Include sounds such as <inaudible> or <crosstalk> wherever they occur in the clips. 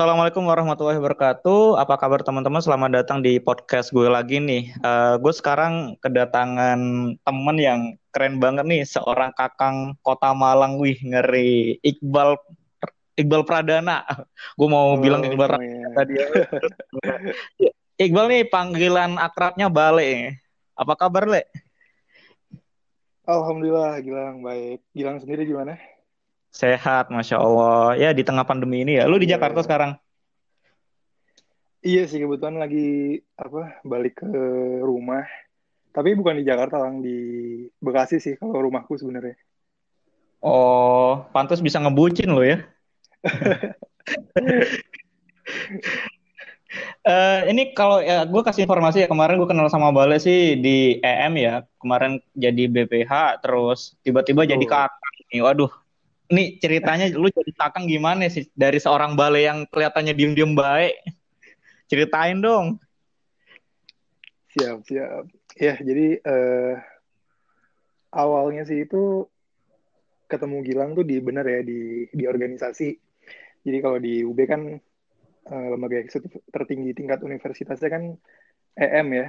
Assalamualaikum warahmatullahi wabarakatuh. Apa kabar teman-teman? Selamat datang di podcast gue lagi nih. Uh, gue sekarang kedatangan temen yang keren banget nih, seorang kakang kota Malang, wih ngeri. Iqbal Iqbal Pradana. <laughs> Gue mau oh, bilang Iqbal oh, iya. tadi. <laughs> Iqbal nih panggilan akrabnya Bale. Apa kabar, Le? Alhamdulillah, Gilang baik. Gilang sendiri gimana? Sehat, masya Allah. Ya di tengah pandemi ini ya. Lu di yeah. Jakarta sekarang? Iya sih kebetulan lagi apa balik ke rumah. Tapi bukan di Jakarta, lang di Bekasi sih kalau rumahku sebenarnya. Oh, pantas bisa ngebucin lo ya. uh, <laughs> ini kalau ya gue kasih informasi ya kemarin gue kenal sama Bale sih di EM ya kemarin jadi BPH terus tiba-tiba oh. jadi kakak nih waduh Nih ceritanya lu jadi kakang gimana sih dari seorang bale yang kelihatannya diem-diem baik? Ceritain dong. Siap, siap. Ya, jadi uh, awalnya sih itu ketemu Gilang tuh di bener ya di di organisasi. Jadi kalau di UB kan uh, lembaga eksekutif tertinggi tingkat universitasnya kan EM ya.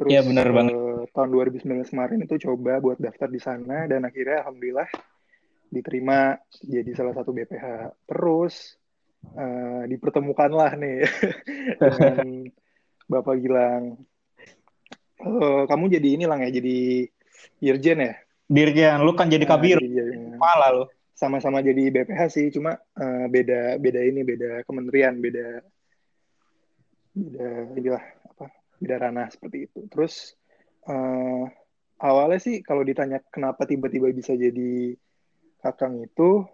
Terus ya, bener banget. Uh, tahun 2019 kemarin itu coba buat daftar di sana dan akhirnya alhamdulillah diterima jadi salah satu BPH. Terus uh, dipertemukanlah nih <laughs> dengan Bapak Gilang. Uh, kamu jadi ini lang ya, jadi dirjen ya? Dirjen, lu kan jadi nah, kabir. Uh, Kepala lu. Sama-sama jadi BPH sih, cuma uh, beda beda ini, beda kementerian, beda beda inilah apa? Beda ranah seperti itu. Terus uh, awalnya sih kalau ditanya kenapa tiba-tiba bisa jadi Kakang itu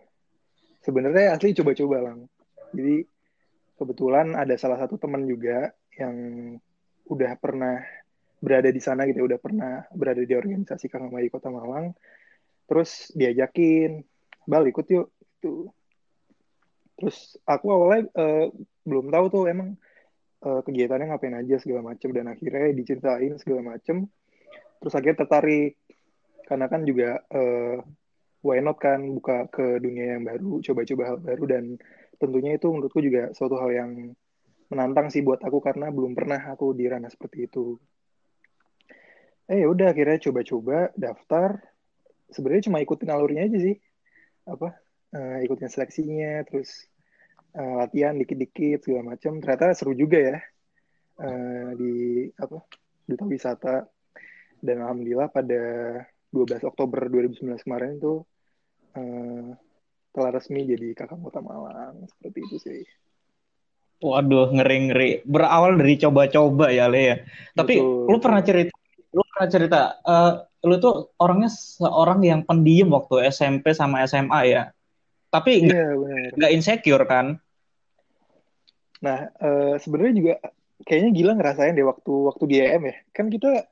sebenarnya asli coba-coba lang. Jadi kebetulan ada salah satu teman juga yang udah pernah berada di sana gitu, udah pernah berada di organisasi Kakang Bayi Kota Malang. Terus diajakin, bal ikut yuk. Itu. Terus aku awalnya uh, belum tahu tuh emang uh, kegiatannya ngapain aja segala macem dan akhirnya diceritain segala macem. Terus akhirnya tertarik karena kan juga uh, why not kan buka ke dunia yang baru, coba-coba hal baru dan tentunya itu menurutku juga suatu hal yang menantang sih buat aku karena belum pernah aku di ranah seperti itu. Eh ya udah akhirnya coba-coba daftar. Sebenarnya cuma ikutin alurnya aja sih. Apa? Uh, ikutin seleksinya, terus uh, latihan dikit-dikit segala macam. Ternyata seru juga ya. Uh, di apa? Duta wisata dan alhamdulillah pada 12 Oktober 2019 kemarin itu uh, telah resmi jadi kakak kota Malang seperti itu sih. Waduh, ngeri-ngeri. Berawal dari coba-coba ya, Le ya. Tapi Betul. lu pernah cerita, lu pernah cerita, uh, lu tuh orangnya seorang yang pendiam waktu SMP sama SMA ya. Tapi iya, nggak yeah, insecure kan? Nah, uh, sebenarnya juga kayaknya gila ngerasain deh waktu waktu di EM ya. Kan kita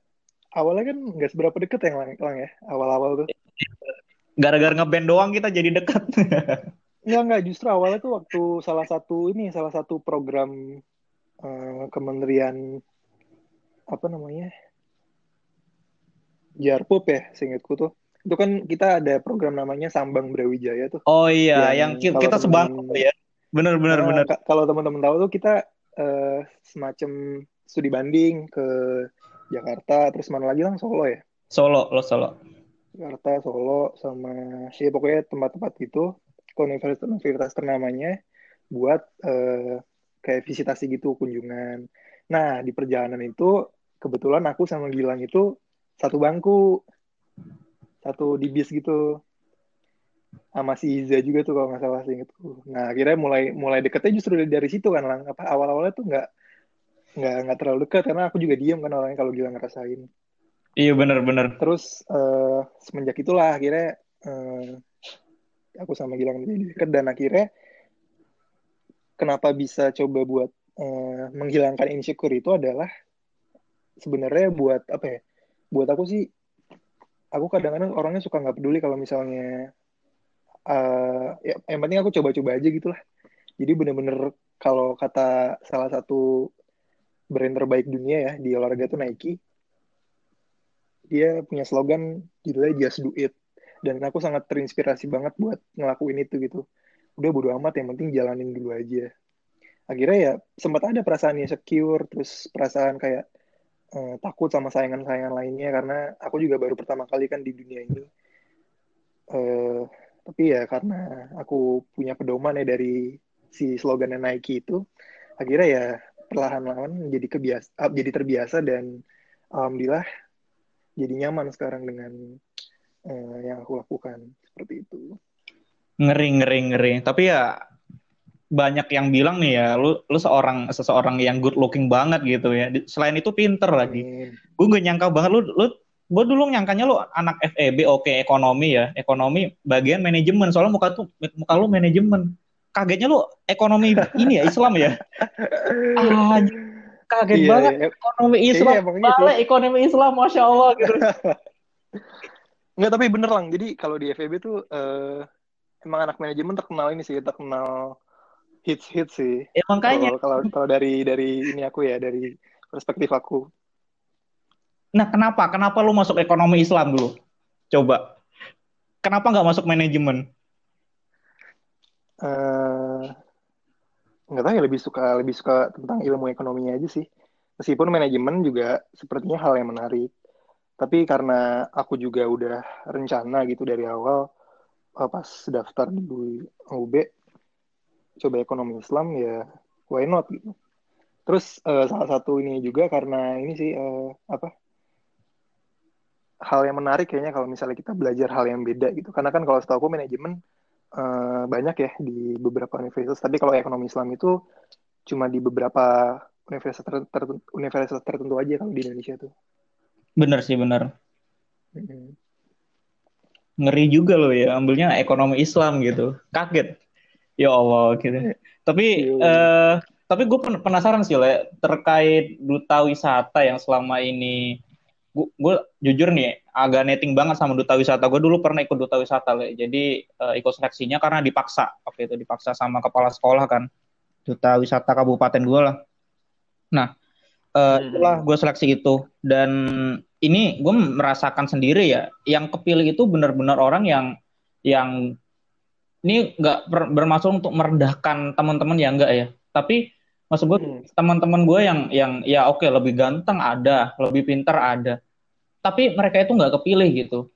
awalnya kan nggak seberapa deket ya, lang, lang ya, awal-awal tuh gara-gara ngeband doang kita jadi dekat. <laughs> Enggak, enggak. Justru awalnya tuh waktu salah satu ini, salah satu program uh, kementerian apa namanya? Jarpup ya, seingatku tuh. Itu kan kita ada program namanya Sambang Brawijaya tuh. Oh iya, yang, yang kita sebang ya. Bener bener nah, bener. Kalau teman-teman tahu tuh kita uh, semacam studi banding ke Jakarta, terus mana lagi lang Solo ya? Solo, lo Solo. Jakarta, Solo, sama ya pokoknya tempat-tempat gitu ke universitas-universitas ternamanya buat uh, kayak visitasi gitu kunjungan. Nah di perjalanan itu kebetulan aku sama Gilang itu satu bangku, satu di bis gitu sama si Iza juga tuh kalau nggak salah sih itu. Nah akhirnya mulai mulai deketnya justru dari, dari situ kan. Apa awal-awalnya tuh nggak nggak nggak terlalu dekat karena aku juga diem kan orangnya kalau Gilang ngerasain. Iya benar-benar. Terus uh, semenjak itulah akhirnya uh, aku sama Gilang menjadi dekat dan akhirnya kenapa bisa coba buat uh, menghilangkan insecure itu adalah sebenarnya buat apa ya? Buat aku sih, aku kadang-kadang orangnya suka nggak peduli kalau misalnya uh, ya, yang penting aku coba-coba aja gitulah. Jadi bener-bener kalau kata salah satu brand terbaik dunia ya di olahraga itu Nike, dia punya slogan judulnya Just Do It. Dan aku sangat terinspirasi banget buat ngelakuin itu gitu. Udah bodo amat yang penting jalanin dulu aja. Akhirnya ya sempat ada perasaan insecure terus perasaan kayak uh, takut sama saingan-saingan lainnya karena aku juga baru pertama kali kan di dunia ini. Uh, tapi ya karena aku punya pedoman ya dari si slogannya Nike itu akhirnya ya perlahan-lahan jadi kebiasa ah, jadi terbiasa dan alhamdulillah jadi nyaman sekarang dengan uh, yang aku lakukan. Seperti itu. Ngeri ngeri ngeri. Tapi ya banyak yang bilang nih ya lu lu seorang seseorang yang good looking banget gitu ya. Selain itu pinter lagi. Gue gak nyangka banget lu lu gue dulu nyangkanya lu anak FEB oke okay, ekonomi ya. Ekonomi bagian manajemen soalnya muka tuh muka lu manajemen. Kagetnya lu ekonomi ini ya Islam ya? <laughs> Ah kaget iya, banget iya. ekonomi Islam iya, balik ekonomi Islam masya Allah gitu <laughs> Enggak tapi bener lang jadi kalau di FEB tuh uh, emang anak manajemen terkenal ini sih terkenal hits hits sih. Ya makanya. Kalau kalau dari dari ini aku ya dari perspektif aku. Nah kenapa kenapa lu masuk ekonomi Islam dulu? Coba. Kenapa nggak masuk manajemen? Uh, nggak tahu ya lebih suka lebih suka tentang ilmu ekonominya aja sih. Meskipun manajemen juga sepertinya hal yang menarik. Tapi karena aku juga udah rencana gitu dari awal pas daftar di UB coba ekonomi Islam ya why not gitu terus uh, salah satu ini juga karena ini sih uh, apa hal yang menarik kayaknya kalau misalnya kita belajar hal yang beda gitu karena kan kalau setahu aku manajemen uh, banyak ya di beberapa universitas. Tapi kalau ekonomi Islam itu cuma di beberapa universitas tertentu, universitas tertentu aja kalau di Indonesia tuh. Bener sih bener. Ngeri juga loh ya ambilnya ekonomi Islam gitu. Kaget. Ya Allah gitu. Tapi uh, tapi gue penasaran sih le terkait duta wisata yang selama ini gue jujur nih agak netting banget sama duta wisata. Gue dulu pernah ikut duta wisata le. Jadi uh, ikut seleksinya karena dipaksa waktu itu dipaksa sama kepala sekolah kan. Duta wisata kabupaten gue lah. Nah uh, itulah gue seleksi itu dan ini gue merasakan sendiri ya yang kepilih itu benar-benar orang yang yang ini nggak ber bermaksud untuk merendahkan teman-teman ya enggak ya tapi maksud gue hmm. teman-teman gue yang yang ya oke okay, lebih ganteng ada lebih pintar ada. Tapi mereka itu nggak kepilih gitu.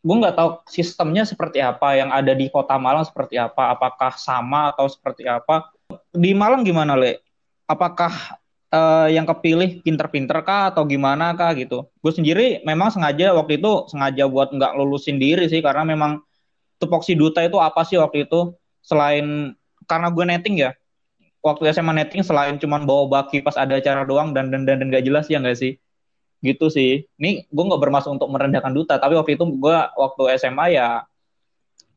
Gue nggak tahu sistemnya seperti apa yang ada di kota Malang seperti apa apakah sama atau seperti apa. Di Malang gimana le? Apakah uh, yang kepilih pinter-pinter kah atau gimana kah gitu? Gue sendiri memang sengaja waktu itu sengaja buat nggak lulusin diri sih karena memang tupoksi duta itu apa sih waktu itu? Selain karena gue netting ya waktu SMA netting selain cuma bawa baki pas ada acara doang dan dan dan, dan gak jelas ya nggak sih? Gitu sih. Ini gue nggak bermaksud untuk merendahkan duta tapi waktu itu gue waktu SMA ya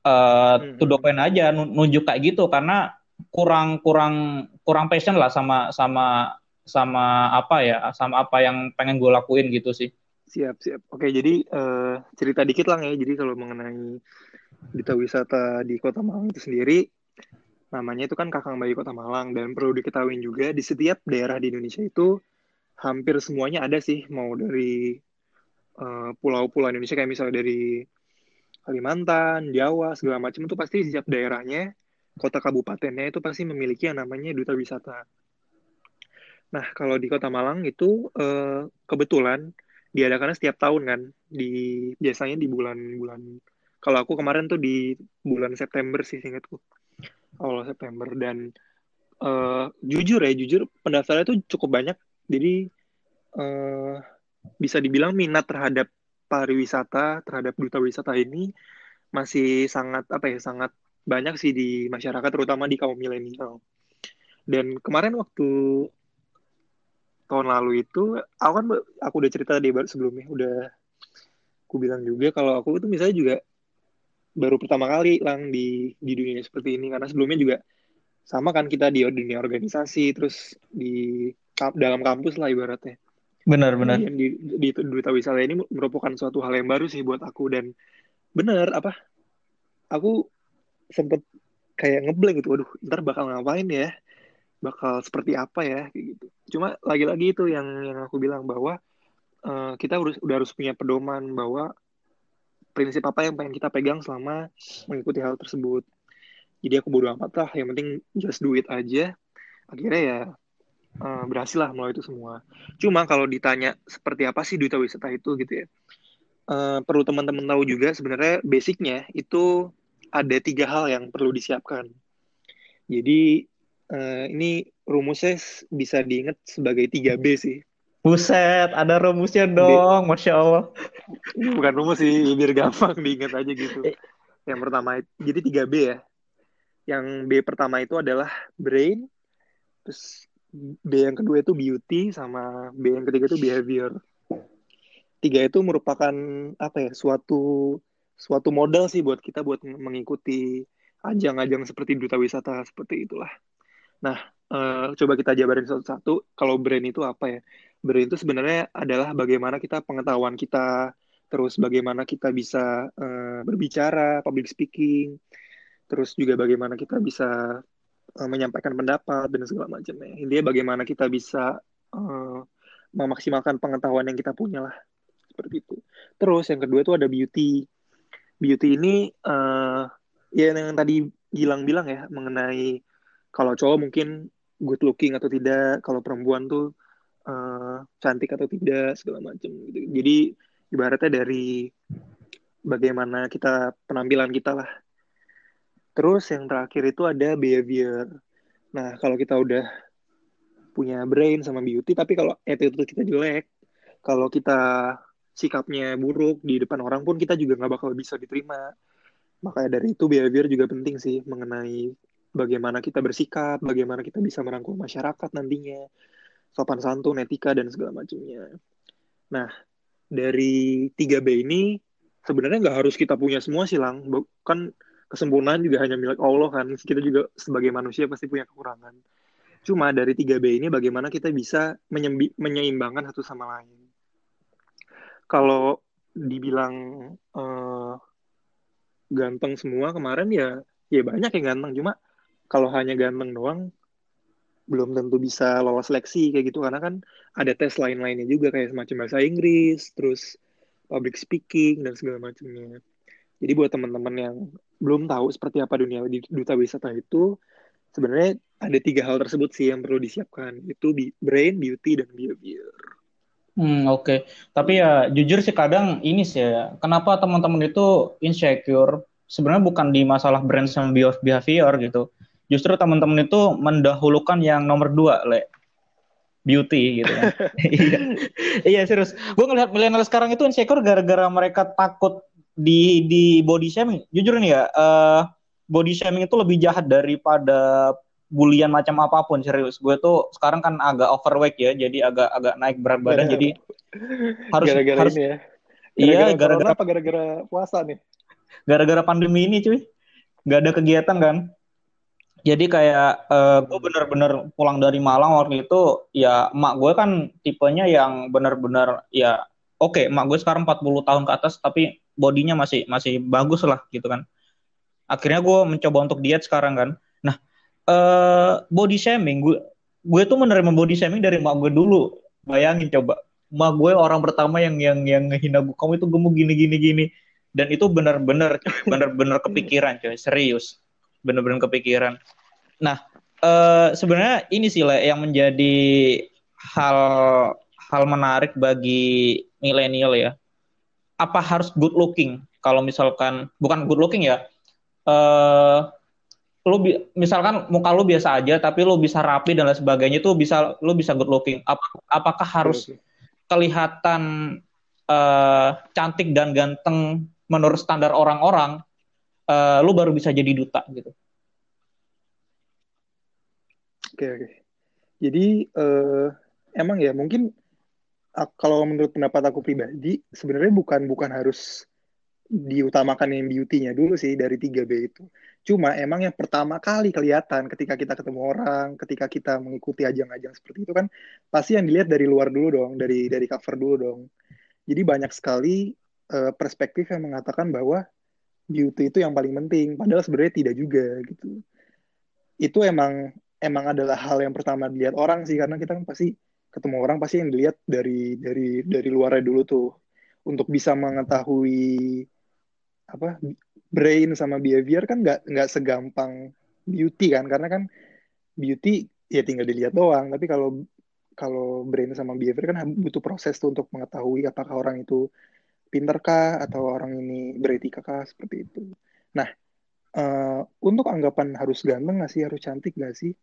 uh, hmm. to point aja nunjuk kayak gitu. Karena kurang kurang kurang passion lah sama sama sama apa ya sama apa yang pengen gue lakuin gitu sih. Siap siap. Oke jadi uh, cerita dikit lah ya. Jadi kalau mengenai Duta Wisata di Kota Malang itu sendiri namanya itu kan Kakang Bayi Kota Malang dan perlu diketahui juga di setiap daerah di Indonesia itu hampir semuanya ada sih mau dari eh, pulau-pulau Indonesia kayak misalnya dari Kalimantan, Jawa segala macam itu pasti di setiap daerahnya kota kabupatennya itu pasti memiliki yang namanya duta wisata. Nah kalau di Kota Malang itu uh, kebetulan diadakannya setiap tahun kan di biasanya di bulan-bulan kalau aku kemarin tuh di bulan September sih ingatku. Awal September dan uh, jujur ya, jujur pendaftarnya tuh cukup banyak. Jadi uh, bisa dibilang minat terhadap pariwisata, terhadap duta wisata ini masih sangat apa ya, sangat banyak sih di masyarakat terutama di kaum milenial. Dan kemarin waktu tahun lalu itu aku kan aku udah cerita di sebelumnya udah aku bilang juga kalau aku itu misalnya juga baru pertama kali lang di di dunia seperti ini. Karena sebelumnya juga sama kan kita di dunia organisasi terus di dalam kampus lah ibaratnya. Benar benar. Di, di, di duta wisata ini merupakan suatu hal yang baru sih buat aku. Dan benar apa aku sempet kayak ngeblank gitu waduh ntar bakal ngapain ya? Bakal seperti apa ya? Gitu. Cuma lagi-lagi itu yang yang aku bilang bahwa uh, kita harus udah harus punya pedoman bahwa prinsip apa yang pengen kita pegang selama mengikuti hal tersebut. jadi aku bodo amat lah yang penting just do it aja. Akhirnya ya uh, berhasil lah melalui itu semua. Cuma kalau ditanya seperti apa sih duta wisata itu gitu ya uh, perlu teman-teman tahu juga sebenarnya basicnya itu ada tiga hal yang perlu disiapkan. Jadi uh, ini rumusnya bisa diingat sebagai 3B sih Buset, ada rumusnya dong, Masya Allah. Bukan rumus sih, biar gampang diingat aja gitu. Yang pertama, jadi 3B ya. Yang B pertama itu adalah brain, terus B yang kedua itu beauty, sama B yang ketiga itu behavior. Tiga itu merupakan apa ya, suatu suatu modal sih buat kita buat mengikuti ajang-ajang seperti duta wisata seperti itulah. Nah, uh, coba kita jabarin satu-satu. Kalau brain itu apa ya? Brain itu sebenarnya adalah bagaimana kita pengetahuan kita, terus bagaimana kita bisa uh, berbicara, public speaking, terus juga bagaimana kita bisa uh, menyampaikan pendapat dan segala macamnya. Intinya bagaimana kita bisa uh, memaksimalkan pengetahuan yang kita punya lah seperti itu. Terus yang kedua itu ada beauty. Beauty ini uh, ya yang tadi Gilang bilang ya mengenai kalau cowok mungkin good looking atau tidak, kalau perempuan tuh uh, cantik atau tidak segala macam gitu. Jadi ibaratnya dari bagaimana kita penampilan kita lah Terus yang terakhir itu ada behavior. Nah, kalau kita udah punya brain sama beauty, tapi kalau attitude kita jelek, kalau kita sikapnya buruk di depan orang pun kita juga nggak bakal bisa diterima. Makanya dari itu behavior juga penting sih mengenai bagaimana kita bersikap, bagaimana kita bisa merangkul masyarakat nantinya, sopan santun, etika, dan segala macamnya. Nah, dari 3B ini sebenarnya nggak harus kita punya semua sih, Lang. Kan kesempurnaan juga hanya milik Allah kan. Kita juga sebagai manusia pasti punya kekurangan. Cuma dari 3B ini bagaimana kita bisa menyeimbangkan satu sama lain. Kalau dibilang uh, ganteng semua kemarin ya ya banyak yang ganteng cuma kalau hanya ganteng doang belum tentu bisa lolos seleksi kayak gitu karena kan ada tes lain-lainnya juga kayak semacam bahasa Inggris terus public speaking dan segala macamnya jadi buat teman-teman yang belum tahu seperti apa dunia duta wisata itu, sebenarnya ada tiga hal tersebut sih yang perlu disiapkan. Itu brain, beauty, dan behavior. Hmm, oke. Okay. Tapi ya jujur sih kadang ini sih ya, kenapa teman-teman itu insecure? Sebenarnya bukan di masalah brand sama behavior gitu. Justru teman-teman itu mendahulukan yang nomor dua, Le. Beauty gitu kan. <laughs> iya. iya serius. Gue ngelihat milenial sekarang itu insecure gara-gara mereka takut di di body shaming jujur nih ya uh, body shaming itu lebih jahat daripada bulian macam apa pun serius gue tuh sekarang kan agak overweight ya jadi agak agak naik berat badan jadi harus gara-gara harus ini ya iya gara-gara apa gara-gara puasa nih gara-gara pandemi ini cuy nggak ada kegiatan kan jadi kayak uh, gue bener-bener pulang dari Malang waktu itu ya emak gue kan tipenya yang bener-bener ya oke okay, emak gue sekarang 40 tahun ke atas tapi bodinya masih masih bagus lah gitu kan. Akhirnya gue mencoba untuk diet sekarang kan. Nah uh, body shaming gue gue tuh menerima body shaming dari mak gue dulu. Bayangin coba mak gue orang pertama yang yang yang ngehina gue kamu itu gemuk gini gini gini. Dan itu benar-benar benar-benar kepikiran coy serius. Benar-benar kepikiran nah uh, sebenarnya ini sih lah yang menjadi hal hal menarik bagi milenial ya. Apa harus good looking? Kalau misalkan bukan good looking ya uh, lu bi misalkan muka lu biasa aja tapi lu bisa rapi dan lain sebagainya itu bisa lu bisa good looking. Ap apakah harus kelihatan uh, cantik dan ganteng menurut standar orang-orang uh, lu baru bisa jadi duta gitu oke oke jadi uh, emang ya mungkin kalau menurut pendapat aku pribadi sebenarnya bukan bukan harus diutamakan yang beauty-nya dulu sih dari 3B itu. Cuma emang yang pertama kali kelihatan ketika kita ketemu orang, ketika kita mengikuti ajang-ajang seperti itu kan pasti yang dilihat dari luar dulu dong, dari dari cover dulu dong. Jadi banyak sekali uh, perspektif yang mengatakan bahwa beauty itu yang paling penting, padahal sebenarnya tidak juga gitu. Itu emang emang adalah hal yang pertama dilihat orang sih karena kita kan pasti ketemu orang pasti yang dilihat dari dari dari luarnya dulu tuh. Untuk bisa mengetahui apa brain sama behavior kan nggak nggak segampang beauty kan karena kan beauty ya tinggal dilihat doang. Tapi kalau kalau brain sama behavior kan butuh proses tuh untuk mengetahui apakah orang itu pinter kah atau orang ini beretika kah seperti itu. Nah uh, untuk anggapan harus ganteng nggak sih? Harus cantik nggak sih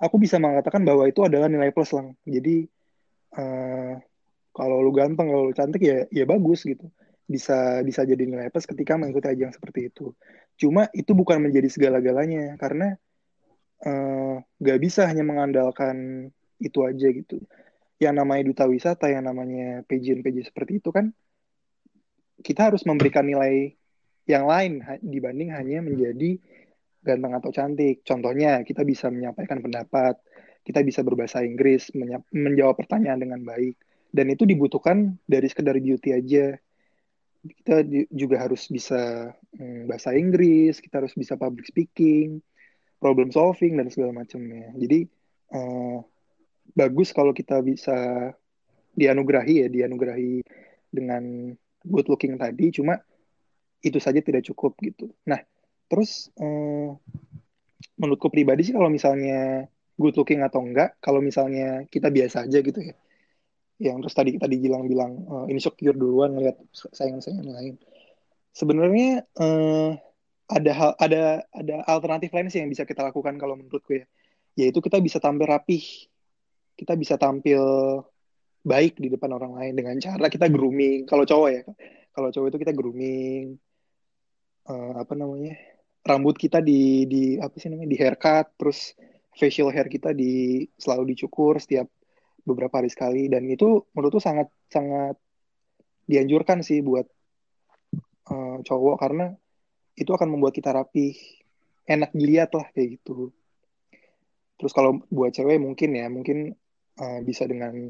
aku bisa mengatakan bahwa itu adalah nilai plus lang jadi uh, kalau lu ganteng kalau lu cantik ya ya bagus gitu bisa bisa jadi nilai plus ketika mengikuti ajang seperti itu. Cuma itu bukan menjadi segala-galanya karena eh, gak bisa hanya mengandalkan itu aja gitu. Yang namanya duta wisata, yang namanya pageant-pageant seperti itu kan kita harus memberikan nilai yang lain dibanding hanya menjadi ganteng atau cantik. Contohnya kita bisa menyampaikan pendapat, kita bisa berbahasa Inggris, menjawab pertanyaan dengan baik. Dan itu dibutuhkan dari sekedar beauty aja kita juga harus bisa hmm, bahasa Inggris, kita harus bisa public speaking, problem solving dan segala macamnya. Jadi uh, bagus kalau kita bisa dianugerahi ya, dianugerahi dengan good looking tadi. Cuma itu saja tidak cukup gitu. Nah, terus uh, menurutku pribadi sih kalau misalnya good looking atau enggak, kalau misalnya kita biasa aja gitu ya yang terus tadi tadi bilang-bilang uh, insecure duluan ngeliat sayang-sayang lain. Sebenarnya uh, ada hal ada ada alternatif lain sih yang bisa kita lakukan kalau menurutku ya. Yaitu kita bisa tampil rapih. Kita bisa tampil baik di depan orang lain dengan cara kita grooming. Kalau cowok ya. Kalau cowok itu kita grooming uh, apa namanya? Rambut kita di di apa sih namanya? di haircut terus facial hair kita di selalu dicukur setiap beberapa hari sekali dan itu menurutku sangat sangat dianjurkan sih buat uh, cowok karena itu akan membuat kita rapi enak dilihat lah kayak gitu terus kalau buat cewek mungkin ya mungkin uh, bisa dengan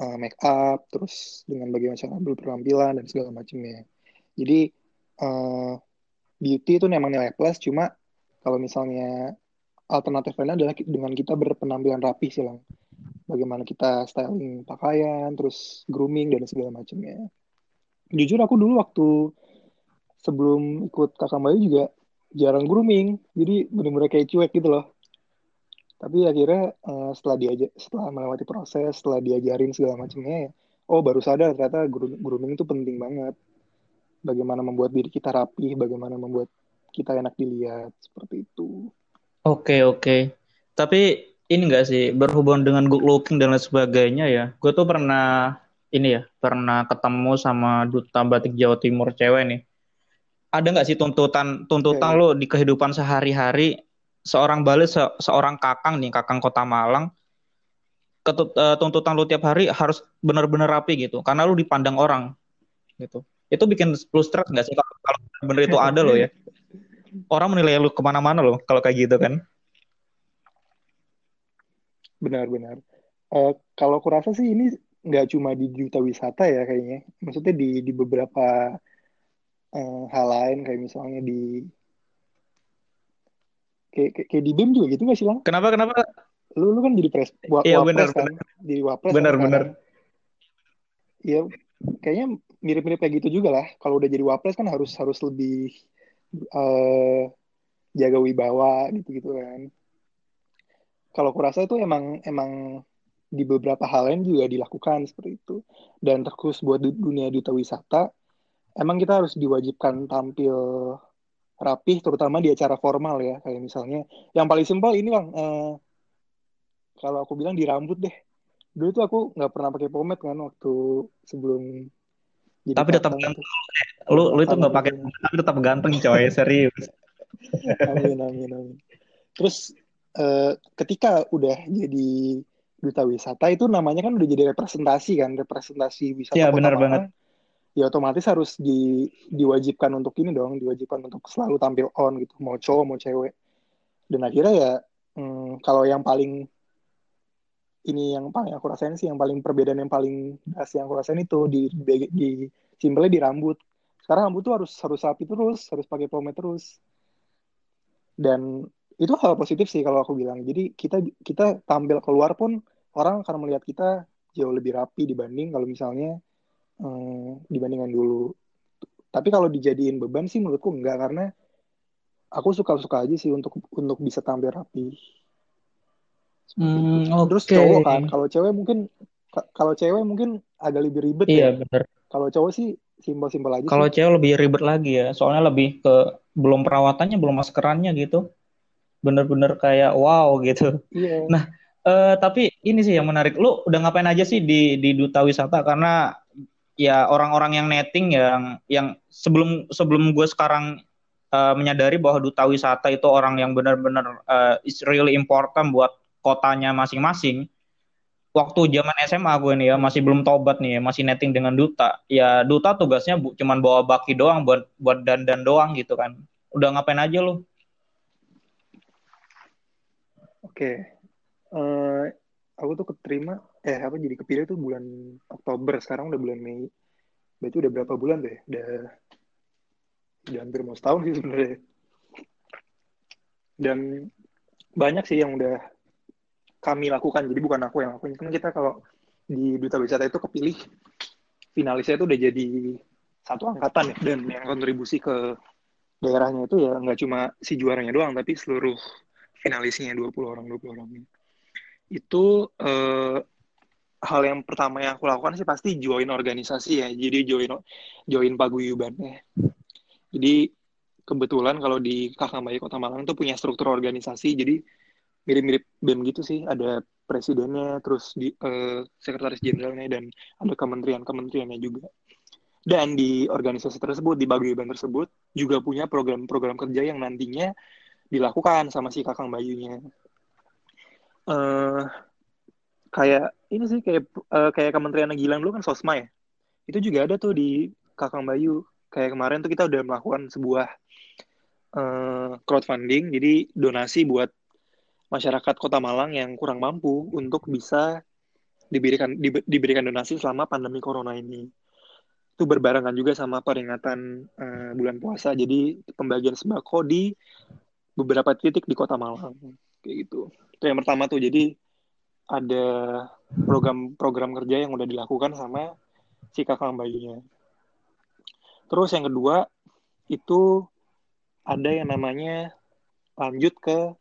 uh, make up terus dengan bagaimana cara berpenampilan dan segala macamnya jadi uh, beauty itu memang nilai plus cuma kalau misalnya alternatif lainnya adalah dengan kita berpenampilan rapi sih lang bagaimana kita styling pakaian, terus grooming dan segala macamnya. Jujur aku dulu waktu sebelum ikut kakak Bayu juga jarang grooming, jadi benar-benar kayak cuek gitu loh. Tapi akhirnya uh, setelah diajak, setelah melewati proses, setelah diajarin segala macamnya, oh baru sadar ternyata grooming itu penting banget. Bagaimana membuat diri kita rapi, bagaimana membuat kita enak dilihat seperti itu. Oke oke. Tapi ini enggak sih berhubungan dengan good looking dan lain sebagainya ya. Gue tuh pernah ini ya pernah ketemu sama duta batik Jawa Timur cewek nih. Ada nggak sih tuntutan tuntutan okay. lo di kehidupan sehari-hari seorang Bali se seorang kakang nih kakang Kota Malang ketut, uh, tuntutan lo tiap hari harus benar-benar rapi gitu karena lo dipandang orang gitu. Itu bikin lu stres nggak sih kalau bener itu ada lo ya? Orang menilai lu ke mana-mana lo kalau kayak gitu kan? Benar-benar. Uh, eh, kalau aku rasa sih ini nggak cuma di duta wisata ya kayaknya. Maksudnya di di beberapa uh, hal lain kayak misalnya di kayak, kayak, kayak di BEM juga gitu nggak sih lang? Kenapa kenapa? Lu lu kan jadi pres wa, iya, benar, kan? Bener. Di wapres. Benar kan, benar. Iya, kayaknya mirip-mirip kayak gitu juga lah. Kalau udah jadi wapres kan harus harus lebih uh, jaga wibawa gitu-gitu kan kalau kurasa itu emang emang di beberapa hal lain juga dilakukan seperti itu. Dan terkhusus buat dunia duta wisata, emang kita harus diwajibkan tampil rapih, terutama di acara formal ya. Kayak misalnya, yang paling simpel ini bang, eh, kalau aku bilang di rambut deh. Dulu tuh aku nggak pernah pakai pomade kan waktu sebelum jadi tapi tetap ganteng. Lu lu itu nggak pakai tapi tetap ganteng coy serius. <laughs> amin amin amin. Terus uh, ketika udah jadi duta wisata itu namanya kan udah jadi representasi kan representasi wisata ya, benar banget ya otomatis harus di, diwajibkan untuk ini dong diwajibkan untuk selalu tampil on gitu mau cowok mau cewek dan akhirnya ya hmm, kalau yang paling ini yang paling aku rasain sih yang paling perbedaan yang paling khas yang aku rasain itu di di, di di rambut. Sekarang rambut tuh harus harus rapi terus harus pakai pomade terus. Dan itu hal positif sih kalau aku bilang. Jadi kita kita tampil keluar pun orang akan melihat kita jauh lebih rapi dibanding kalau misalnya hmm, dibandingkan dulu. Tapi kalau dijadiin beban sih menurutku enggak karena aku suka-suka aja sih untuk untuk bisa tampil rapi Hmm, terus oke. cowok kan kalau cewek mungkin ka- kalau cewek mungkin agak lebih ribet Iya, ya bener. kalau cowok sih simpel-simpel aja Kalau cewek lebih ribet lagi ya, soalnya lebih ke belum perawatannya, belum maskerannya gitu. Bener-bener kayak wow gitu. iya Nah, eh, tapi ini sih yang menarik. Lu udah ngapain aja sih di di Duta Wisata? Karena ya orang-orang yang netting yang yang sebelum sebelum gue sekarang eh, menyadari bahwa Duta Wisata itu orang yang benar-benar eh, is really important buat kotanya masing-masing. Waktu zaman SMA gue nih ya masih belum tobat nih ya, masih netting dengan Duta. Ya Duta tugasnya bu, cuman bawa baki doang buat buat dandan doang gitu kan. Udah ngapain aja lu? oke Eh, aku tuh keterima eh apa jadi kepilih tuh bulan Oktober sekarang udah bulan Mei berarti udah berapa bulan deh udah udah hampir mau setahun sih sebenarnya dan banyak sih yang udah kami lakukan. Jadi bukan aku yang lakuin. Kan kita kalau di duta wisata itu kepilih finalisnya itu udah jadi satu angkatan ya. Dan yang kontribusi ke daerahnya itu ya nggak cuma si juaranya doang tapi seluruh finalisnya 20 orang 20 orang. Itu eh, hal yang pertama yang aku lakukan sih pasti join organisasi ya. Jadi join join paguyubannya jadi kebetulan kalau di Kakak Kota Malang tuh punya struktur organisasi. Jadi mirip-mirip BEM gitu sih. Ada presidennya terus di eh, sekretaris jenderalnya dan ada kementerian-kementeriannya juga. Dan di organisasi tersebut di paguyuban tersebut juga punya program-program kerja yang nantinya dilakukan sama si Kakang Bayunya. Eh kayak ini sih kayak eh, kayak Kementerian Gilang dulu kan Sosma ya? Itu juga ada tuh di Kakang Bayu. Kayak kemarin tuh kita udah melakukan sebuah eh, crowdfunding jadi donasi buat masyarakat Kota Malang yang kurang mampu untuk bisa diberikan di- diberikan donasi selama pandemi corona ini. Itu berbarengan juga sama peringatan eh, bulan puasa. Jadi pembagian sembako di beberapa titik di Kota Malang. Kayak gitu. Itu yang pertama tuh. Jadi ada program-program kerja yang udah dilakukan sama si kakak bayunya terus yang kedua itu ada yang namanya lanjut ke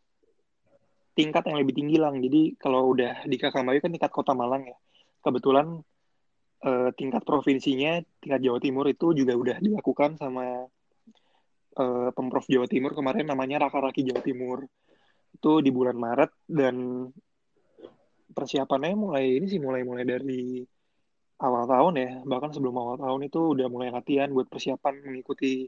tingkat yang lebih tinggi lang. Jadi kalau udah di kakak bayu kan tingkat kota Malang ya. Kebetulan eh, tingkat provinsinya tingkat Jawa Timur itu juga udah dilakukan sama eh, pemprov Jawa Timur. Kemarin namanya Raka-Raki Jawa Timur. Itu di bulan Maret dan persiapannya mulai ini sih mulai mulai dari awal tahun ya. Bahkan sebelum awal tahun itu udah mulai latihan buat persiapan mengikuti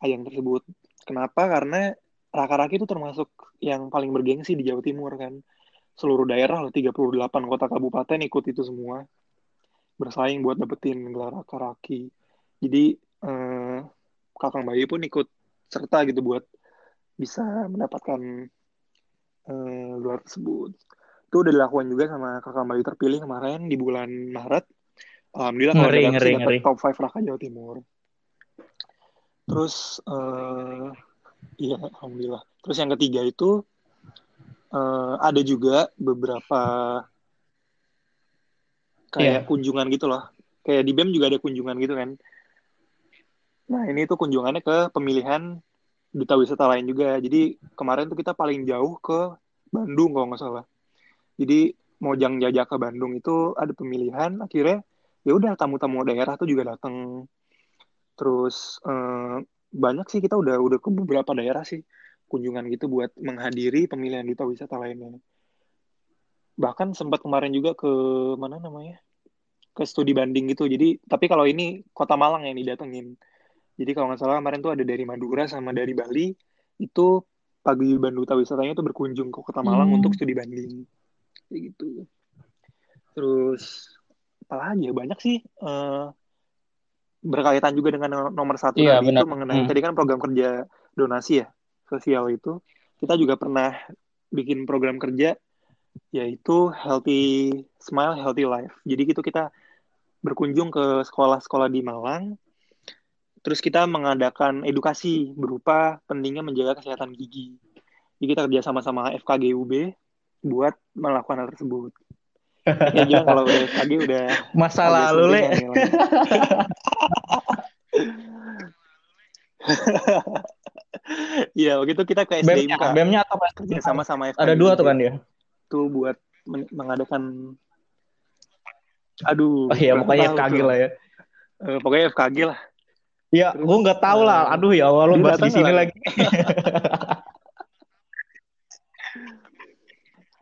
ajang tersebut. Kenapa? Karena Raka-Raki itu termasuk yang paling bergengsi di Jawa Timur kan. Seluruh daerah loh 38 kota kabupaten ikut itu semua. Bersaing buat dapetin gelar Raka-Raki. Jadi eh, Kakang Bayu pun ikut serta gitu buat bisa mendapatkan eh, gelar tersebut. Itu udah dilakukan juga sama kakak Bayu terpilih kemarin di bulan Maret. Alhamdulillah kalau Ngeri, ngeri, ngeri. top 5 Raka Jawa Timur. Terus eh iya Alhamdulillah. Terus yang ketiga itu eh, ada juga beberapa kayak Iya. kunjungan gitu loh. Kayak di BEM juga ada kunjungan gitu kan. Nah ini tuh kunjungannya ke pemilihan duta wisata lain juga. Jadi kemarin tuh kita paling jauh ke Bandung kalau nggak salah. Jadi Mojang Jajak ke Bandung itu ada pemilihan akhirnya ya udah tamu-tamu daerah tuh juga datang terus eh, banyak sih kita udah udah ke beberapa daerah sih kunjungan gitu buat menghadiri pemilihan duta wisata lainnya. Bahkan sempat kemarin juga ke mana namanya ke studi banding gitu. Jadi tapi kalau ini kota Malang yang didatengin. Jadi kalau nggak salah kemarin tuh ada dari Madura sama dari Bali itu paguyuban duta wisatanya tuh berkunjung ke kota Malang Hmm. untuk studi banding. Kayak gitu. Terus apalagi ya? Banyak sih eh, berkaitan juga dengan nomor satu Iya, tadi itu mengenai Hmm. tadi kan program kerja donasi ya sosial itu. Kita juga pernah bikin program kerja yaitu healthy smile healthy life. Jadi gitu kita berkunjung ke sekolah-sekolah di Malang. Terus kita mengadakan edukasi berupa pentingnya menjaga kesehatan gigi. Jadi kita kerja sama-sama FKGUB buat melakukan hal tersebut ya gila kalau udah FKG udah Masa lalu, Le. ya. <laughs> Iya, waktu itu kita ke BEM-nya, SDMK. BEM-nya atau Kerja sama sama Ada dua tuh kan dia. Tuh buat men- mengadakan Aduh. Oh iya, pokoknya FKG lah ya. Eh, pokoknya FKG lah. Iya, gue nggak tahu lah. eh, Aduh ya Allah, lu bahas di sini lagi. <laughs>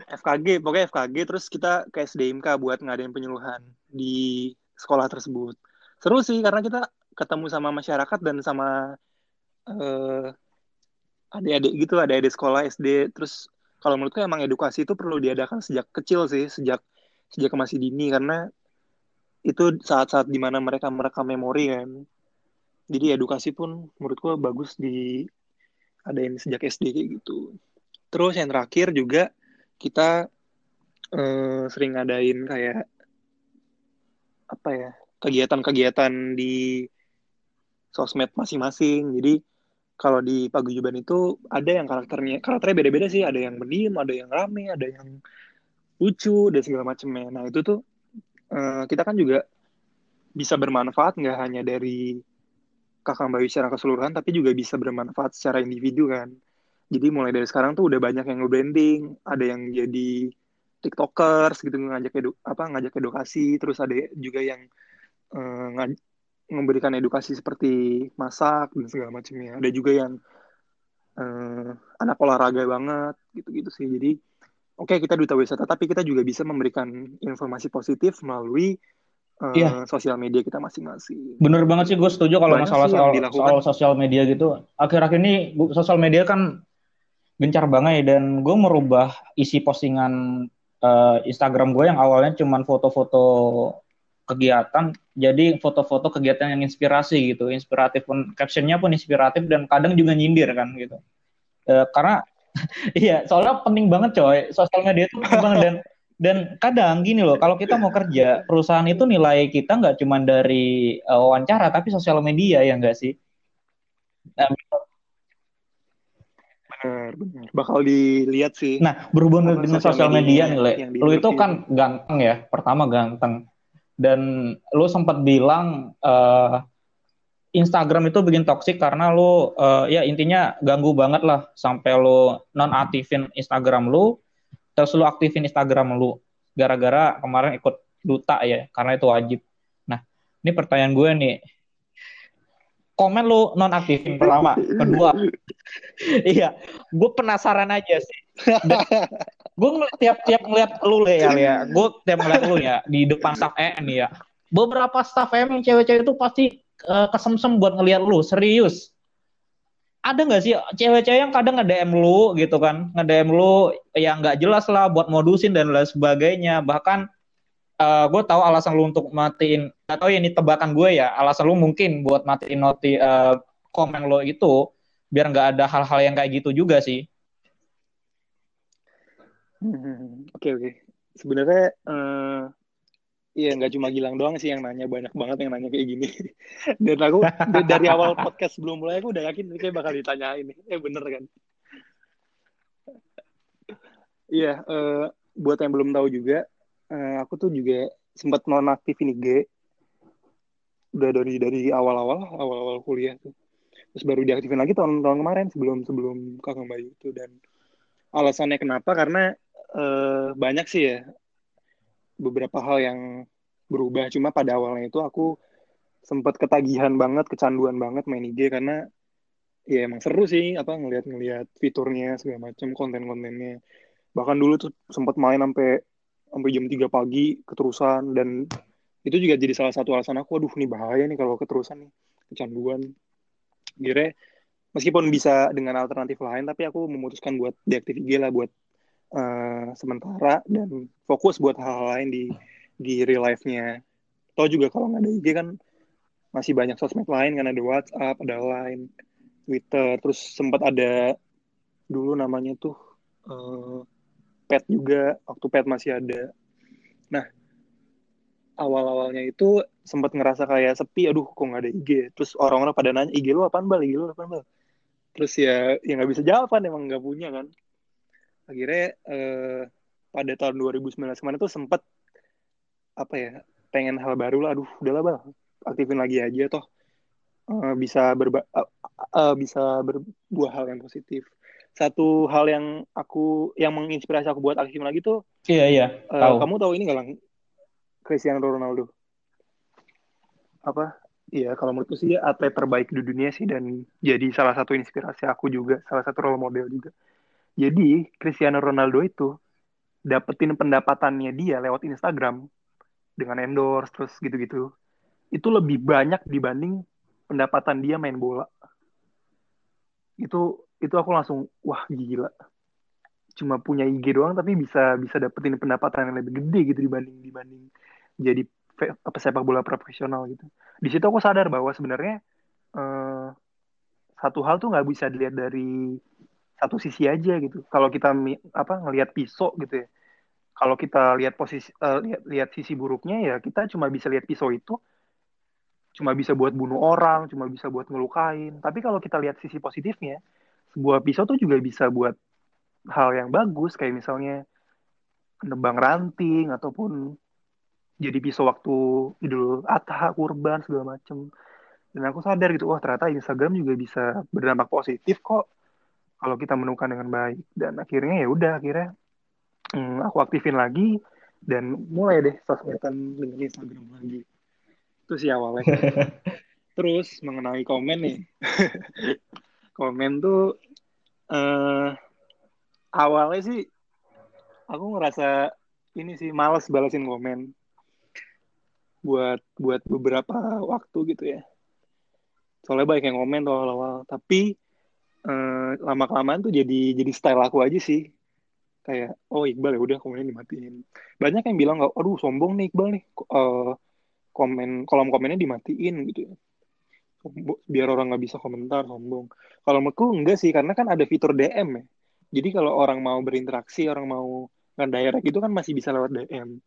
FKG, pokoknya FKG terus kita ke SDMK buat ngadain penyuluhan di sekolah tersebut. Seru sih karena kita ketemu sama masyarakat dan sama eh, adik-adik gitu, adik-adik sekolah SD. Terus kalau menurutku emang edukasi itu perlu diadakan sejak kecil sih, sejak sejak masih dini karena itu saat-saat di mana mereka merekam memori kan. Jadi edukasi pun menurutku bagus di adain sejak SD kayak gitu. Terus yang terakhir juga kita eh, sering ngadain kayak apa ya kegiatan-kegiatan di sosmed masing-masing. Jadi kalau di paguyuban itu ada yang karakternya karakternya beda-beda sih. Ada yang pendiam, ada yang rame, ada yang lucu dan segala macamnya. Nah itu tuh eh, kita kan juga bisa bermanfaat nggak hanya dari kakak bayu secara keseluruhan, tapi juga bisa bermanfaat secara individu kan. Jadi mulai dari sekarang tuh udah banyak yang nge-branding, ada yang jadi tiktokers gitu ngajak edu apa ngajak edukasi, terus ada juga yang eh, ngaj- memberikan edukasi seperti masak dan segala macamnya. Ada juga yang eh, anak olahraga banget gitu-gitu sih. Jadi oke kita duta wisata, tapi kita juga bisa memberikan informasi positif melalui eh, Iya. sosial media kita masing-masing. Bener banget sih, gue setuju kalau masalah soal, soal sosial media gitu. Akhir-akhir ini sosial media kan gencar banget ya, dan gue merubah isi postingan eh, Instagram gue yang awalnya cuman foto-foto kegiatan, jadi foto-foto kegiatan yang inspirasi gitu, inspiratif pun captionnya pun inspiratif dan kadang juga nyindir kan gitu. Eh, karena <laughs> iya, soalnya penting banget coy, sosial media itu penting banget dan dan kadang gini loh, kalau kita mau kerja, perusahaan itu nilai kita nggak cuma dari eh, wawancara, tapi sosial media ya nggak sih? Nah, Benar, benar. Bakal dilihat sih. Nah, berhubungan Apa, dengan sosial sosial media media nih, Le. Lu itu kan ganteng ya, pertama ganteng. Dan lu sempat bilang eh, Instagram itu bikin toksik karena lu eh, ya intinya ganggu banget lah sampai lu non-aktifin Instagram lu, terus lu aktifin Instagram lu gara-gara kemarin ikut duta ya, karena itu wajib. Nah, ini pertanyaan gue nih. Komen lu non-aktifin pertama, kedua. <laughs> iya, gue penasaran aja sih. <laughs> gue tiap tiap ngeliat lu le ya, ya. gue tiap ngeliat lu ya di depan staff EM ya. Beberapa staff EM yang cewek-cewek itu pasti eh, kesemsem buat ngeliat lu, serius. Ada nggak sih cewek-cewek yang kadang nge-DM lu gitu kan, nge-DM lu yang nggak jelas lah buat modusin dan lain sebagainya. Bahkan eh, gue tahu alasan lu untuk matiin, atau ini tebakan gue ya, alasan lu mungkin buat matiin noti eh, komen lo itu biar nggak ada hal-hal yang kayak gitu juga sih. <laughs> Oke oke. Sebenarnya eh iya nggak cuma Gilang doang sih yang nanya banyak banget yang nanya kayak gini. <laughs> Dan aku dari awal podcast sebelum mulai aku udah yakin ini kayak bakal ditanyain nih. Eh bener kan? Iya. eh, buat yang belum tahu juga, eh, aku tuh juga sempat nonaktifin IG udah dari dari awal-awal awal-awal kuliah tuh. Terus baru diaktifin lagi tahun-tahun kemarin sebelum sebelum Kakak Bayu itu dan alasannya kenapa? Karena eh, banyak sih ya beberapa hal yang berubah. Cuma pada awalnya itu aku sempat ketagihan banget kecanduan banget main IG karena ya emang seru sih apa ngelihat-ngelihat fiturnya segala macam konten-kontennya. Bahkan dulu tuh sempat main sampai sampai jam 3 pagi keterusan. Dan itu juga jadi salah satu alasan aku aduh nih bahaya nih kalau keterusan nih kecanduan. Kira meskipun bisa dengan alternatif lain tapi aku memutuskan buat deaktif IG lah buat eh, sementara dan fokus buat hal-hal lain di di real life-nya. Tahu juga kalau nggak ada IG kan masih banyak sosmed lain kan ada WhatsApp, ada Line, Twitter, terus sempat ada dulu namanya tuh eh, Pet juga waktu Pet masih ada. Nah awal-awalnya itu sempat ngerasa kayak sepi, aduh kok nggak ada IG. Terus orang-orang pada nanya IG lu apaan bal, IG lu apaan bal. Terus ya ya nggak bisa jawab kan emang nggak punya kan. Akhirnya eh, pada tahun 2019 kemarin tuh sempat apa ya pengen hal baru lah aduh udahlah bal aktifin lagi aja toh uh, bisa berba uh, uh, bisa berbuah hal yang positif satu hal yang aku yang menginspirasi aku buat aktif lagi tuh iya iya uh, tahu. kamu tahu ini nggak lang Cristiano Ronaldo apa Iya, kalau menurutku sih atlet terbaik di dunia sih dan jadi salah satu inspirasi aku juga, salah satu role model juga. Jadi Cristiano Ronaldo itu dapetin pendapatannya dia lewat Instagram dengan endorse terus gitu-gitu. Itu lebih banyak dibanding pendapatan dia main bola. Itu itu aku langsung wah gila. Cuma punya IG doang tapi bisa bisa dapetin pendapatan yang lebih gede gitu dibanding dibanding jadi apa sepak bola profesional gitu. Di situ aku sadar bahwa sebenarnya uh, satu hal tuh nggak bisa dilihat dari satu sisi aja gitu. Kalau kita apa ngelihat pisau gitu ya. Kalau kita lihat posisi uh, lihat lihat sisi buruknya ya kita cuma bisa lihat pisau itu cuma bisa buat bunuh orang, cuma bisa buat ngelukain. Tapi kalau kita lihat sisi positifnya, sebuah pisau tuh juga bisa buat hal yang bagus kayak misalnya nebang ranting ataupun jadi pisau waktu Idul Adha, kurban segala macem. Dan aku sadar gitu, wah ternyata Instagram juga bisa berdampak positif kok kalau kita menemukan dengan baik. Dan akhirnya ya udah akhirnya hmm, aku aktifin lagi dan mulai deh sosmedan dengan Instagram lagi. Itu sih awalnya. <laughs> Terus mengenai komen nih. <laughs> komen tuh uh, awalnya sih aku ngerasa ini sih males balasin komen buat buat beberapa waktu gitu ya. Soalnya banyak yang komen tuh awal-awal. Tapi eh, lama kelamaan tuh jadi jadi style aku aja sih. Kayak oh Iqbal ya udah komennya dimatiin. Banyak yang bilang nggak aduh sombong nih Iqbal nih uh, komen kolom komennya dimatiin gitu ya biar orang nggak bisa komentar sombong kalau menurutku enggak sih karena kan ada fitur DM ya jadi kalau orang mau berinteraksi orang mau ngedirect itu kan masih bisa lewat DM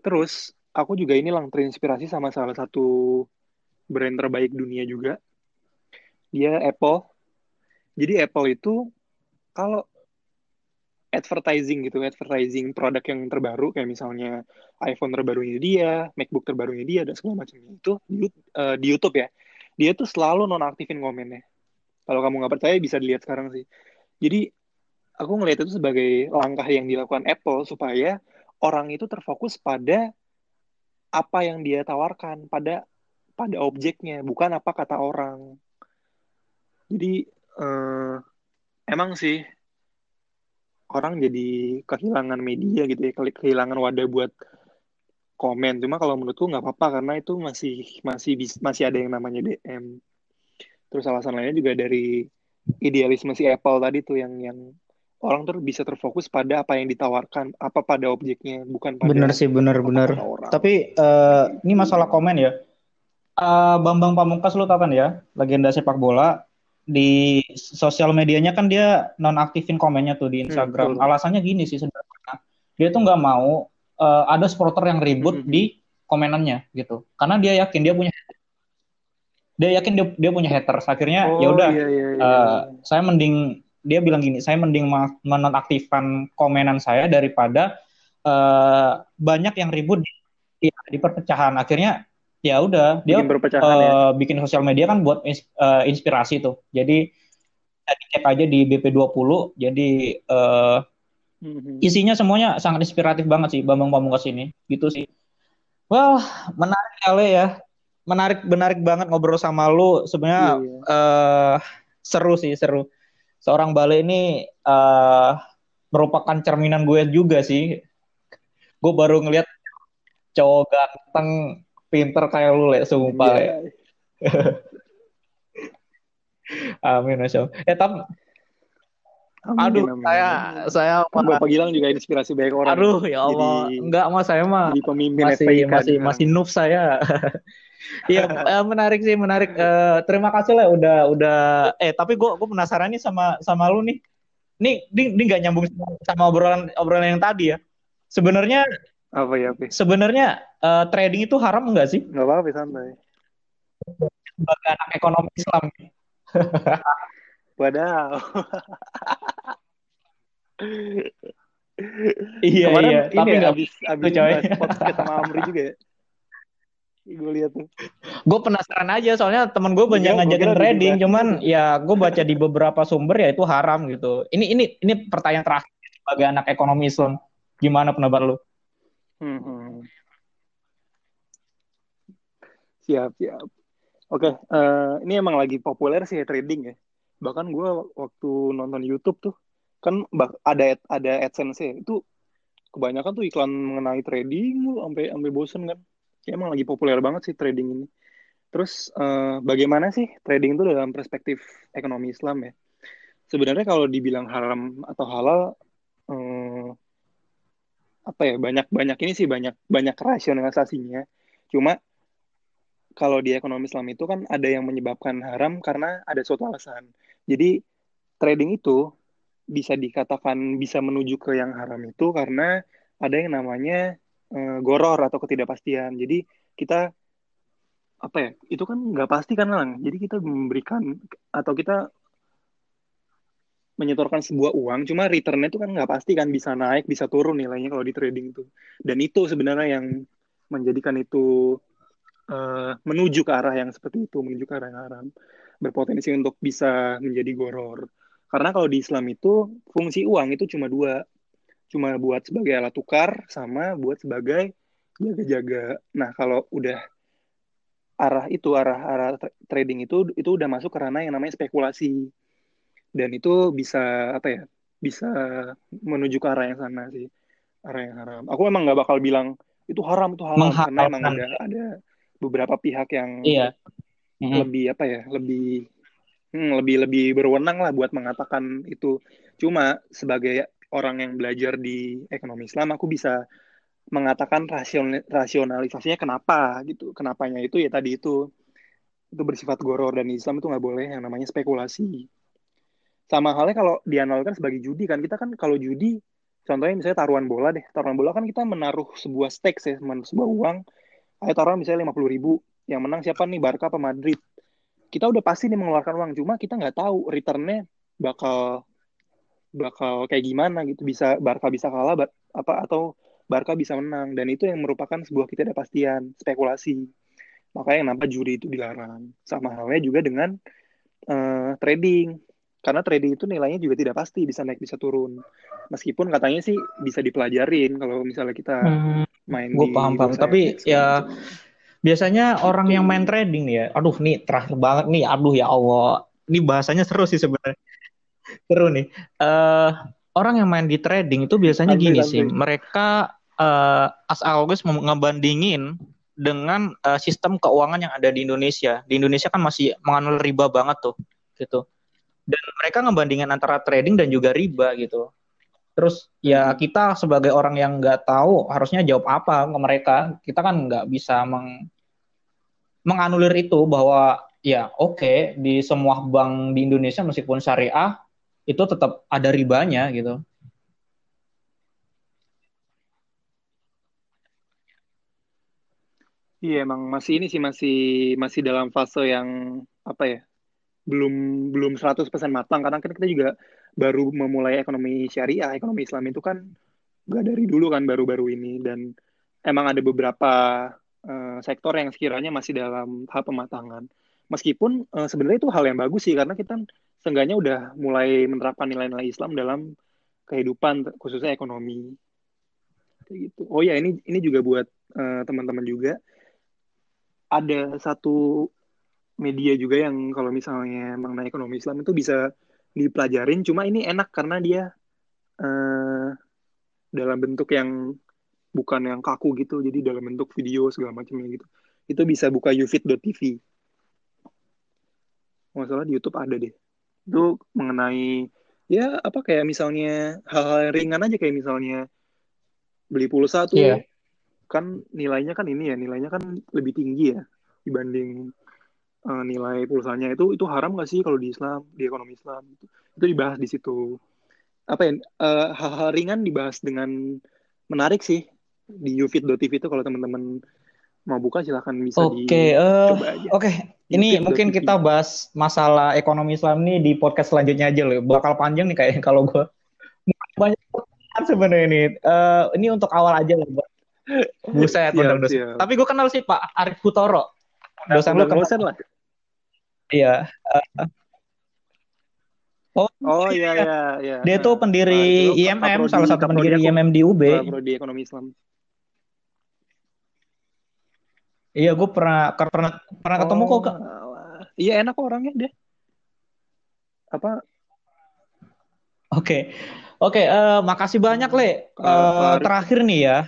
terus aku juga ini lang terinspirasi sama salah satu brand terbaik dunia juga. Dia Apple. Jadi Apple itu kalau advertising gitu, advertising produk yang terbaru kayak misalnya iPhone terbarunya dia, MacBook terbarunya dia dan segala macamnya itu di, di YouTube ya. Dia tuh selalu nonaktifin komennya. Kalau kamu nggak percaya bisa dilihat sekarang sih. Jadi aku ngelihat itu sebagai langkah yang dilakukan Apple supaya orang itu terfokus pada apa yang dia tawarkan pada pada objeknya bukan apa kata orang jadi eh, emang sih orang jadi kehilangan media gitu ya kehilangan wadah buat komen cuma kalau menurutku nggak apa-apa karena itu masih masih masih ada yang namanya DM terus alasan lainnya juga dari idealisme si Apple tadi tuh yang yang orang tuh bisa terfokus pada apa yang ditawarkan, apa pada objeknya, bukan pada Bener sih, bener bener. Tapi uh, ini masalah komen ya. Uh, Bambang Pamungkas lu tau kan ya, legenda sepak bola di sosial medianya kan dia nonaktifin komennya tuh di hmm, Instagram. Hmm, Alasannya gini sih sebenarnya. Dia tuh nggak mau uh, ada supporter yang ribut hmm. di komenannya gitu. Karena dia yakin dia punya dia yakin dia, dia punya haters. Akhirnya oh, ya udah iya, iya, iya. Uh, saya mending dia bilang gini, saya mending menonaktifkan komenan saya daripada uh, banyak yang ribut di, di perpecahan. Akhirnya ya udah dia bikin, uh, ya. bikin sosial media kan buat uh, inspirasi tuh. Jadi cek aja di BP20. Jadi uh. Isinya semuanya sangat inspiratif banget sih Bambang Pamungkas ini. Gitu sih. Wah, well, menarik kali ya. Menarik menarik banget ngobrol sama lu. Sebenarnya yeah. Uh, seru sih, seru seorang Bale ini uh, merupakan cerminan gue juga sih. Gue baru ngeliat cowok ganteng, pinter kayak lu, le, sumpah. Yeah. <laughs> amin, Masya Allah. Eh, tapi Amin, Aduh, amin, saya amin. saya Bapak Gilang juga inspirasi banyak orang. Aduh, ya Allah. Jadi, Enggak, Mas, saya mah masih FPIK masih juga. masih noob saya. <laughs> Iya, uh, menarik sih, menarik. Uh, terima kasih lah udah udah eh tapi gue gue penasaran nih sama sama lu nih. Nih, ini nggak nyambung sama, sama obrolan obrolan yang tadi ya. Sebenarnya apa ya, apa? Sebenarnya uh, trading itu haram enggak sih? Enggak apa-apa, santai. Sebagai anak ekonomi Islam. <laughs> Padahal. iya Kemarin iya tapi ya, abis, abis podcast sama Amri juga ya. gue lihat tuh. Gue penasaran aja soalnya temen gue banyak ya, ngajakin trading, cuman ya gue baca di beberapa sumber ya itu haram gitu. Ini ini ini pertanyaan terakhir sebagai anak ekonomi Islam. Gimana pendapat lu? Hmm, hmm. Siap siap. Oke, uh, ini emang lagi populer sih ya trading ya. Bahkan gue waktu nonton YouTube tuh kan ada ada AdSense ya, itu kebanyakan tuh iklan mengenai trading lu sampai sampai bosen kan ya, emang lagi populer banget sih trading ini. Terus uh, bagaimana sih trading itu dalam perspektif ekonomi Islam ya? Sebenarnya kalau dibilang haram atau halal, uh, apa ya banyak banyak ini sih banyak banyak rasionalisasinya. Cuma kalau di ekonomi Islam itu kan ada yang menyebabkan haram karena ada suatu alasan. Jadi trading itu bisa dikatakan bisa menuju ke yang haram itu karena ada yang namanya uh, goror atau ketidakpastian. Jadi kita apa ya? Itu kan nggak pasti kan lang. Jadi kita memberikan atau kita menyetorkan sebuah uang, cuma returnnya itu kan nggak pasti kan bisa naik, bisa turun nilainya kalau di trading itu. Dan itu sebenarnya yang menjadikan itu uh, menuju ke arah yang seperti itu, menuju ke arah yang haram, berpotensi untuk bisa menjadi goror. Karena kalau di Islam itu fungsi uang itu cuma dua, cuma buat sebagai alat tukar sama buat sebagai jaga-jaga. Nah, kalau udah arah itu arah arah trading itu itu udah masuk ke ranah yang namanya spekulasi. Dan itu bisa apa ya? Bisa menuju ke arah yang sana sih. Arah yang haram. Aku emang nggak bakal bilang itu haram itu halal karena emang udah ada beberapa pihak yang iya. Lebih apa ya? Lebih hmm, lebih lebih berwenang lah buat mengatakan itu. Cuma sebagai orang yang belajar di ekonomi Islam aku bisa mengatakan rasion, rasionalisasinya kenapa gitu. Kenapanya itu ya tadi itu itu bersifat goror dan Islam itu nggak boleh yang namanya spekulasi. Sama halnya kalau dianalogkan sebagai judi kan kita kan kalau judi contohnya misalnya taruhan bola deh. Taruhan bola kan kita menaruh sebuah stakes ya sebuah uang. Ayo taruhan misalnya lima puluh ribu yang menang siapa nih? Barca apa Madrid? Kita udah pasti nih mengeluarkan uang cuma kita nggak tahu returnnya bakal bakal kayak gimana gitu. Bisa Barca bisa kalah apa atau Barca bisa menang. Dan itu yang merupakan sebuah ketidakpastian spekulasi. Makanya yang nampak juri itu dilarang. Sama halnya juga dengan uh, trading. Karena trading itu nilainya juga tidak pasti bisa naik bisa turun. Meskipun katanya sih bisa dipelajarin kalau misalnya kita hmm, main gue paham paham. Tapi ya gitu. Biasanya orang yang main trading ya aduh nih terakhir banget nih aduh ya Allah ini bahasanya seru sih sebenarnya <laughs> seru nih. Uh, orang yang main di trading itu biasanya gini sih, mereka uh, as always ngebandingin dengan uh, sistem keuangan yang ada di Indonesia. Di Indonesia kan masih menganut riba banget tuh, gitu. Dan mereka ngebandingin antara trading dan juga riba gitu. Terus ya kita sebagai orang yang nggak tahu harusnya jawab apa ke mereka. Kita kan nggak bisa meng menganulir itu bahwa ya oke okay, di semua bank di Indonesia meskipun syariah itu tetap ada ribanya gitu. Iya emang masih ini sih masih masih dalam fase yang apa ya belum belum 100% matang karena kan kita juga baru memulai ekonomi syariah ekonomi Islam itu kan gak dari dulu kan baru-baru ini dan emang ada beberapa uh, sektor yang sekiranya masih dalam tahap pematangan. Meskipun uh, sebenarnya itu hal yang bagus sih karena kita seenggaknya udah mulai menerapkan nilai-nilai Islam dalam kehidupan khususnya ekonomi. Kayak gitu. Oh ya ini ini juga buat uh, teman-teman juga. Ada satu media juga yang kalau misalnya mengenai ekonomi Islam itu bisa dipelajarin. Cuma ini enak karena dia uh, dalam bentuk yang bukan yang kaku gitu jadi dalam bentuk video segala macamnya gitu. Itu bisa buka ufit.tv masalah di YouTube ada deh. Itu mengenai ya apa kayak misalnya hal-hal ringan aja kayak misalnya beli pulsa tuh yeah. kan nilainya kan ini ya nilainya kan lebih tinggi ya dibanding uh, nilai pulsanya. Itu itu haram gak sih kalau di Islam di ekonomi Islam itu itu dibahas di situ. Apa ya uh, hal-hal ringan dibahas dengan menarik sih di ufit.tv itu kalau teman-teman mau buka silahkan bisa Oke, okay, uh, eh, Oke, okay. ini mungkin kita bahas masalah ekonomi Islam ini di podcast selanjutnya aja loh. Bakal panjang nih kayaknya kalau gue <laughs> banyak sebenarnya ini. Uh, ini untuk awal aja loh. Buset, Siap, dosen. siap. Tapi gue kenal sih Pak Arif Putoro. Dosen lu Undang kenal. dosen lah. Iya. Eh, oh, Oh iya iya iya. dia tuh pendiri Ah, itu IMM, salah satu pendiri aku. IMM di UB. Uh, prodi ekonomi Islam. Iya, gue pernah pernah pernah ketemu kok Kak. alah. Iya enak kok orangnya dia. Apa? Oke. Oke, eh, makasih banyak, Le. Eh, Arif. terakhir nih ya.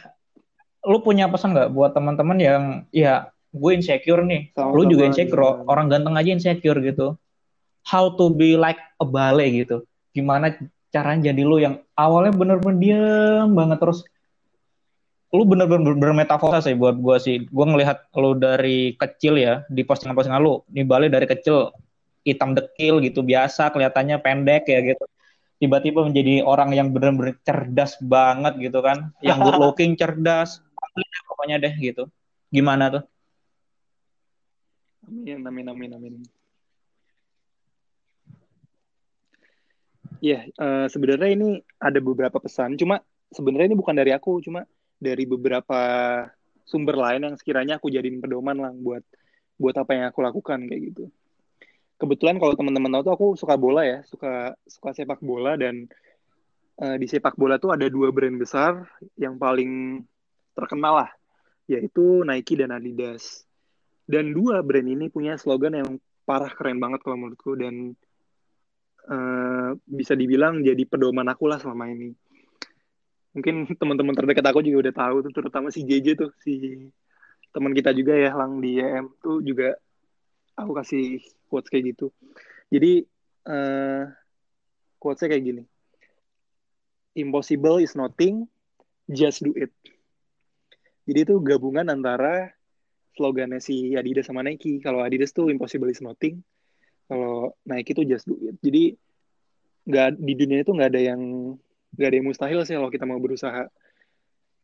Lu punya pesan nggak buat teman-teman yang ya gue insecure nih. Lu Sama-sama, juga insecure, gimana? orang ganteng aja insecure gitu. How to be like a bale gitu. Gimana caranya jadi lu yang awalnya bener-bener diem banget terus lu bener-bener bermetafosa sih buat gua sih. Gua ngelihat lu dari kecil ya di postingan-postingan lu, di Bali dari kecil hitam dekil gitu biasa kelihatannya pendek ya gitu. Tiba-tiba menjadi orang yang bener-bener cerdas banget gitu kan, yang good looking, <laughs> cerdas, pokoknya deh gitu. Gimana tuh? Amin amin amin amin. Iya, eh, sebenarnya ini ada beberapa pesan. Cuma sebenarnya ini bukan dari aku, cuma dari beberapa sumber lain yang sekiranya aku jadiin pedoman lah buat buat apa yang aku lakukan kayak gitu. Kebetulan kalau teman-teman tahu tuh aku suka bola ya, suka suka sepak bola dan eh, di sepak bola tuh ada dua brand besar yang paling terkenal lah, yaitu Nike dan Adidas. Dan dua brand ini punya slogan yang parah keren banget kalau menurutku dan eh, bisa dibilang jadi pedoman aku lah selama ini. Mungkin teman-teman terdekat aku juga udah tahu tuh, terutama si JJ tuh, si teman kita juga ya, Lang di EM tuh juga aku kasih quotes kayak gitu. Jadi eh quotesnya kayak gini. Impossible is nothing, just do it. Jadi itu gabungan antara slogannya si Adidas sama Nike. Kalau Adidas tuh impossible is nothing, kalau Nike tuh just do it. Jadi nggak di dunia itu nggak ada yang nggak ada yang mustahil sih kalau kita mau berusaha.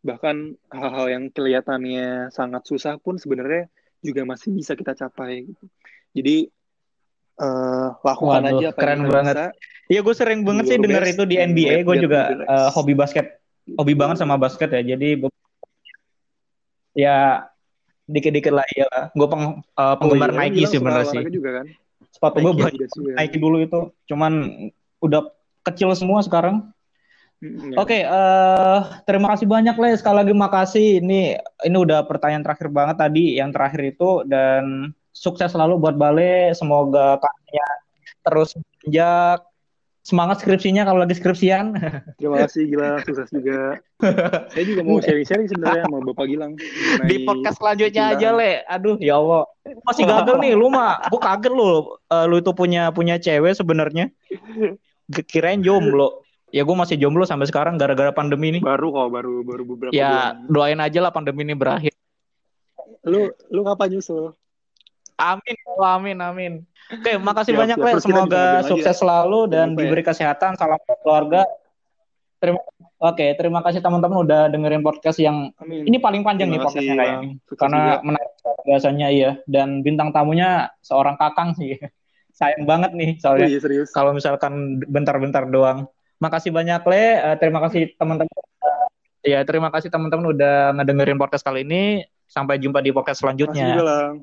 Bahkan hal-hal yang kelihatannya sangat susah pun sebenarnya juga masih bisa kita capai. Gitu. Jadi eh, lakukan Waduh, aja apa keren yang banget. Iya, gue sering banget sih denger best itu di NBA. Gue juga eh, rest. hobi basket, hobi banget sama basket ya. Jadi ya dikit-dikit lah ya. Gue peng, Oh penggemar iya, kamu Nike sih bener sih. juga kan? Sepatu gue banyak. Nike dulu itu, cuman udah kecil semua sekarang. Mm, ya. Oke, eh terima kasih banyak Le. Sekali lagi makasih. Ini ini udah pertanyaan terakhir banget tadi, yang terakhir itu dan sukses selalu buat Bale. Semoga karirnya terus menjak. Semangat skripsinya kalau lagi skripsian. <laughs> Terima kasih Gilang, sukses juga. Saya juga mau sharing-sharing sebenarnya sama Bapak Gilang Di podcast selanjutnya aja. Le. Aduh, ya Allah. Masih gagal nih lu mah. Gue kaget lu. Eh, lu itu punya punya cewek sebenarnya. Kirain jomblo. Ya gue masih jomblo sampai sekarang gara-gara pandemi ini. Baru kok, baru baru beberapa Ya bulan. doain aja lah pandemi ini berakhir. Lu lu kapan nyusul? Amin, amin, amin. Oke, <laughs> makasih Siap, banyak siap. Le. Semoga sukses selalu dan ya. diberi kesehatan. Salam keluarga. Terima Oke, terima kasih teman-teman udah dengerin podcast yang Amin. ini paling panjang nih Terima kasih, podcastnya kayak Bang. ini. Sukses Karena juga. menarik biasanya iya dan bintang tamunya seorang kakang sih. <laughs> Sayang banget nih Oh soalnya iya serius. kalau misalkan bentar-bentar doang. Makasih banyak Le. Eh, terima kasih teman-teman. Ya, terima kasih teman-teman udah ngedengerin podcast kali ini. Sampai jumpa di podcast Makasih selanjutnya. Lang.